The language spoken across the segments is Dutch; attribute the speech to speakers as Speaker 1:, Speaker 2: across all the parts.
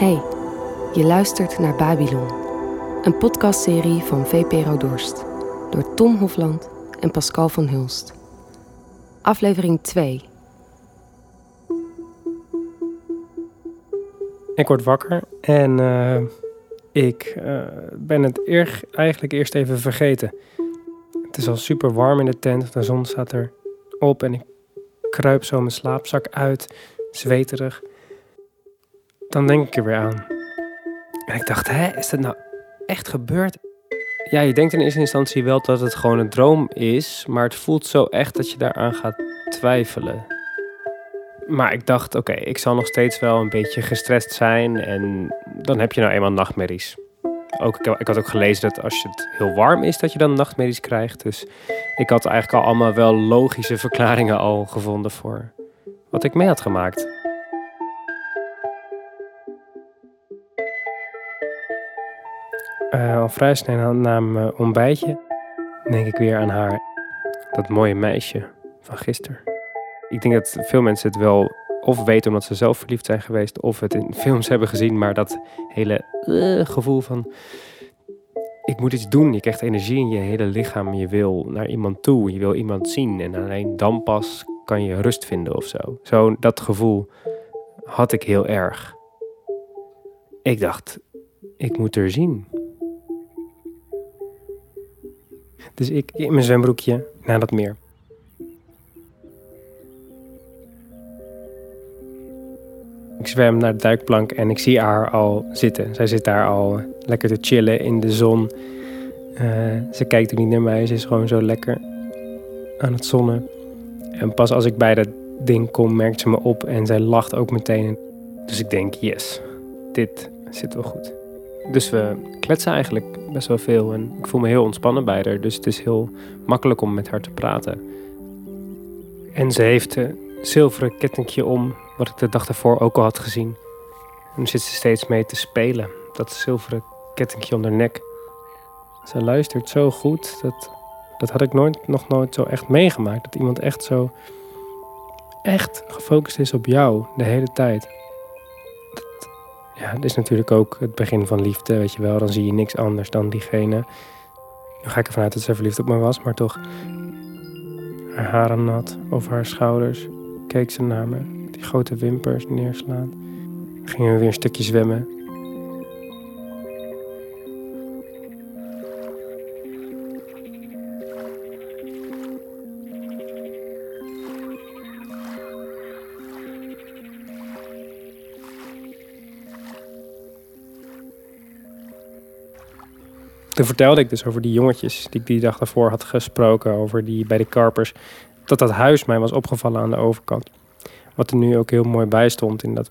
Speaker 1: Hey, je luistert naar Babylon, een podcastserie van VPRO Dorst door Tom Hofland en Pascal van Hulst. Aflevering 2.
Speaker 2: Ik word wakker en uh, ik uh, ben het eer, eigenlijk eerst even vergeten. Het is al super warm in de tent, de zon staat er op en ik kruip zo mijn slaapzak uit, zweterig. Dan denk ik er weer aan. En ik dacht, hè, is dat nou echt gebeurd? Ja, je denkt in eerste instantie wel dat het gewoon een droom is, maar het voelt zo echt dat je daaraan gaat twijfelen. Maar ik dacht, oké, ik zal nog steeds wel een beetje gestrest zijn en dan heb je nou eenmaal nachtmerries. Ook, ik had ook gelezen dat als het heel warm is, dat je dan nachtmerries krijgt. Dus ik had eigenlijk al allemaal wel logische verklaringen al gevonden voor wat ik mee had gemaakt. Uh, al vrij snel na mijn ontbijtje denk ik weer aan haar. Dat mooie meisje van gisteren. Ik denk dat veel mensen het wel of weten omdat ze zelf verliefd zijn geweest, of het in films hebben gezien, maar dat hele uh, gevoel van ik moet iets doen. Je krijgt energie in je hele lichaam. Je wil naar iemand toe. Je wil iemand zien. En alleen dan pas kan je rust vinden of zo. Zo dat gevoel had ik heel erg. Ik dacht, ik moet er zien. Dus ik in mijn zwembroekje naar dat meer. Ik zwem naar de duikplank en ik zie haar al zitten. Zij zit daar al lekker te chillen in de zon. Uh, ze kijkt ook niet naar mij, ze is gewoon zo lekker aan het zonnen. En pas als ik bij dat ding kom, merkt ze me op en zij lacht ook meteen. Dus ik denk, yes, dit zit wel goed. Dus we kletsen eigenlijk best wel veel en ik voel me heel ontspannen bij haar. Dus het is heel makkelijk om met haar te praten. En ze heeft een zilveren kettingje om, wat ik de dag daarvoor ook al had gezien. En zit ze steeds mee te spelen, dat zilveren kettingje om haar nek. Ze luistert zo goed, dat, dat had ik nooit, nog nooit zo echt meegemaakt. Dat iemand echt zo, echt gefocust is op jou de hele tijd. Ja, het is natuurlijk ook het begin van liefde, weet je wel. Dan zie je niks anders dan diegene. Nu ga ik ervan uit dat ze verliefd op me was, maar toch. Haar haren nat over haar schouders. Keek ze naar me. Die grote wimpers neerslaan. Gingen we weer een stukje zwemmen. Toen vertelde ik dus over die jongetjes die ik die dag daarvoor had gesproken, over die bij de Karpers, dat dat huis mij was opgevallen aan de overkant. Wat er nu ook heel mooi bij stond in dat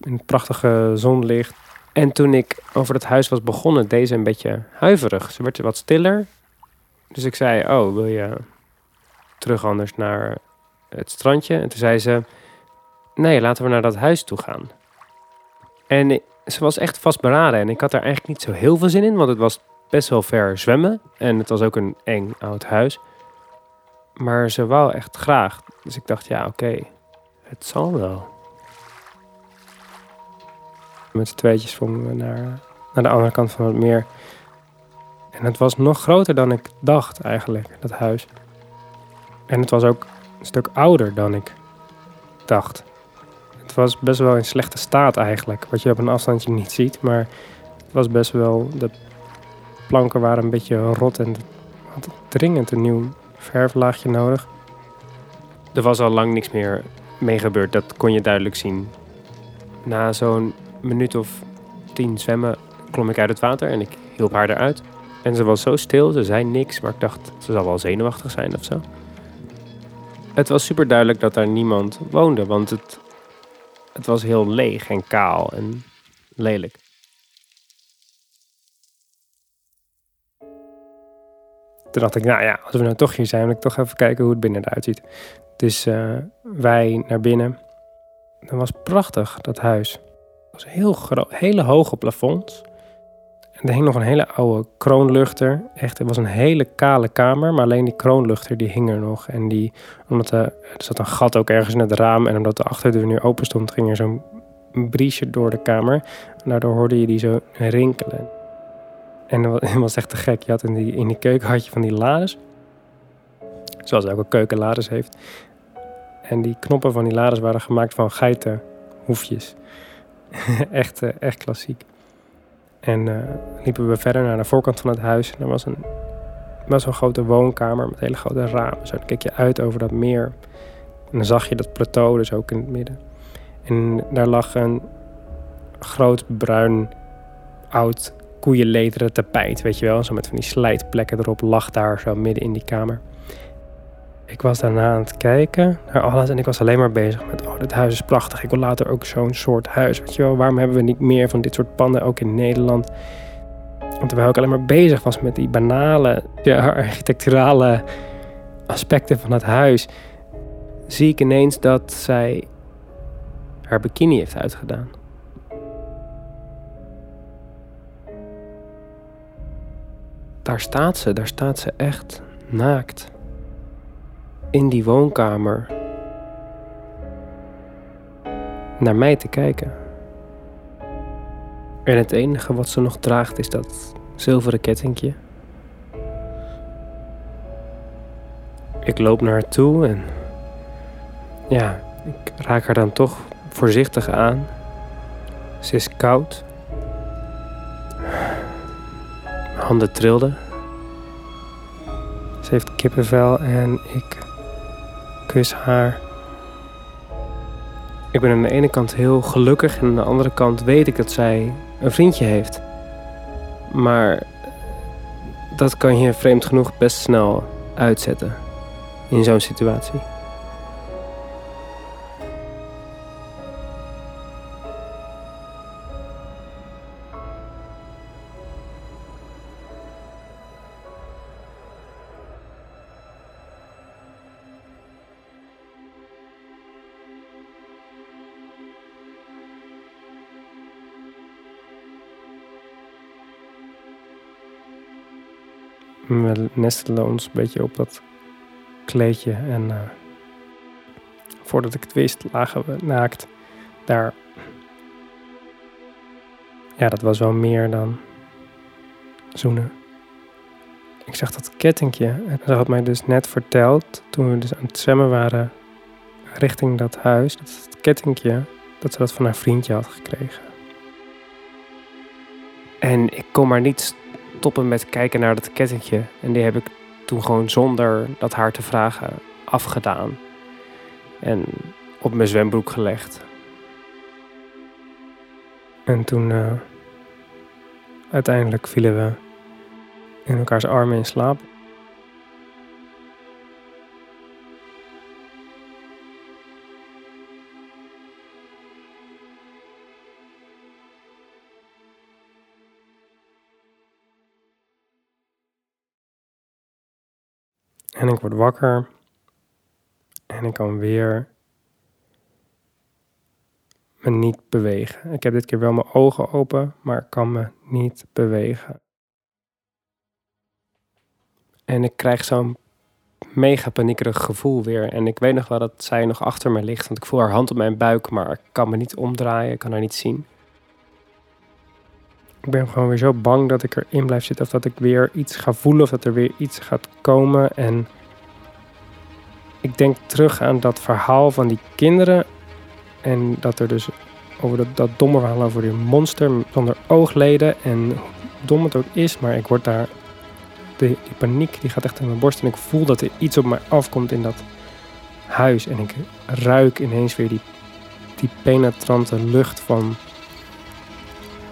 Speaker 2: in het prachtige zonlicht. En toen ik over dat huis was begonnen, deed ze een beetje huiverig. Ze werd wat stiller. Dus ik zei, oh, wil je terug anders naar het strandje? En toen zei ze, nee, laten we naar dat huis toe gaan. En ze was echt vastberaden en ik had daar eigenlijk niet zo heel veel zin in, want het was best wel ver zwemmen. En het was ook een eng oud huis. Maar ze wou echt graag. Dus ik dacht, ja, oké, het zal wel. Met z'n tweetjes vonden we naar, naar de andere kant van het meer. En het was nog groter dan ik dacht eigenlijk, dat huis. En het was ook een stuk ouder dan ik dacht. Het was best wel in slechte staat eigenlijk, wat je op een afstandje niet ziet. Maar het was best wel, de planken waren een beetje rot en had dringend een nieuw verflaagje nodig. Er was al lang niks meer mee gebeurd, dat kon je duidelijk zien. Na zo'n minuut of tien zwemmen klom ik uit het water en ik hielp haar eruit. En ze was zo stil, ze zei niks, maar ik dacht, ze zal wel zenuwachtig zijn of zo. Het was super duidelijk dat daar niemand woonde, want het, het was heel leeg en kaal en lelijk. Toen dacht ik, nou ja, als we nou toch hier zijn, wil ik toch even kijken hoe het binnen eruit ziet. Dus uh, wij naar binnen. Dat was prachtig, dat huis. Het was heel groot, hele hoge plafonds. En er hing nog een hele oude kroonluchter. Echt, het was een hele kale kamer, maar alleen die kroonluchter die hing er nog. En die, omdat er, er zat een gat ook ergens in het raam en omdat de achterdeur nu open stond, ging er zo'n briesje door de kamer. En daardoor hoorde je die zo rinkelen. En dat was echt te gek. Je had in die, in die keuken had je van die lades. Zoals elke keuken lades heeft. En die knoppen van die lades waren gemaakt van geitenhoefjes. echt, eh, echt klassiek. En uh, liepen we verder naar de voorkant van het huis. En was een best wel grote woonkamer met hele grote ramen. Zo keek je uit over dat meer. En dan zag je dat plateau dus ook in het midden. En daar lag een groot bruin oud koeienlederen tapijt, weet je wel. Zo met van die slijtplekken erop lag daar zo midden in die kamer. Ik was daarna aan het kijken naar alles en ik was alleen maar bezig met... oh, dit huis is prachtig, ik wil later ook zo'n soort huis. Weet je wel, waarom hebben we niet meer van dit soort panden ook in Nederland? Want terwijl ik alleen maar bezig was met die banale, architecturale aspecten van het huis... zie ik ineens dat zij haar bikini heeft uitgedaan. Daar staat ze, daar staat ze echt naakt. In die woonkamer. Naar mij te kijken. En het enige wat ze nog draagt is dat zilveren kettingje. Ik loop naar haar toe en ja, ik raak haar dan toch voorzichtig aan. Ze is koud. Handen trilden. Ze heeft kippenvel en ik kus haar. Ik ben aan de ene kant heel gelukkig en aan de andere kant weet ik dat zij een vriendje heeft. Maar dat kan je vreemd genoeg best snel uitzetten in zo'n situatie. We nestelen ons een beetje op dat kleedje. En uh, voordat ik het wist, lagen we naakt daar. Ja, dat was wel meer dan zoenen. Ik zag dat kettingje. En dat had mij dus net verteld, toen we dus aan het zwemmen waren richting dat huis, dat het kettingje, dat ze dat van haar vriendje had gekregen. En ik kon maar niet stoppen met kijken naar dat kettingje. En die heb ik toen gewoon zonder dat haar te vragen afgedaan. En op mijn zwembroek gelegd. En toen uh, uiteindelijk vielen we in elkaars armen in slaap. En ik word wakker. En ik kan weer me niet bewegen. Ik heb dit keer wel mijn ogen open, maar ik kan me niet bewegen. En ik krijg zo'n mega paniekerig gevoel weer. En ik weet nog wel dat zij nog achter me ligt, want ik voel haar hand op mijn buik, maar ik kan me niet omdraaien, ik kan haar niet zien. Ik ben gewoon weer zo bang dat ik erin blijf zitten of dat ik weer iets ga voelen of dat er weer iets gaat komen. En ik denk terug aan dat verhaal van die kinderen en dat er dus over dat, domme verhaal over die monster zonder oogleden en hoe dom het ook is, maar ik word daar, de, die paniek die gaat echt in mijn borst en ik voel dat er iets op mij afkomt in dat huis en ik ruik ineens weer die, die penetrante lucht van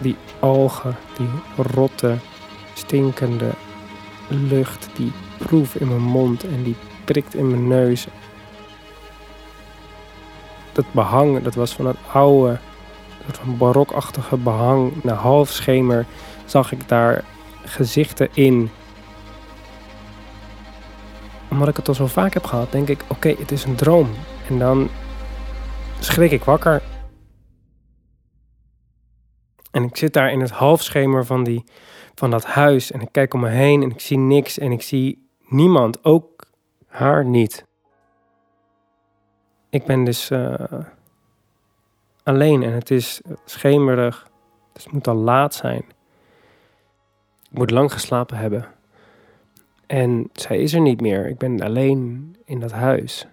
Speaker 2: die algen, die rotte, stinkende lucht, die proef in mijn mond en die prikt in mijn neus. Dat behang, dat was van het oude, dat van barokachtige behang. Na half schemer zag ik daar gezichten in. Omdat ik het al zo vaak heb gehad, denk ik: oké, het is een droom. En dan schrik ik wakker en ik zit daar in het halfschemer van, die, van dat huis en ik kijk om me heen en ik zie niks en ik zie niemand, ook haar niet. Ik ben dus uh, alleen en het is schemerig. Dus het moet al laat zijn. Ik moet lang geslapen hebben. En zij is er niet meer. Ik ben alleen in dat huis.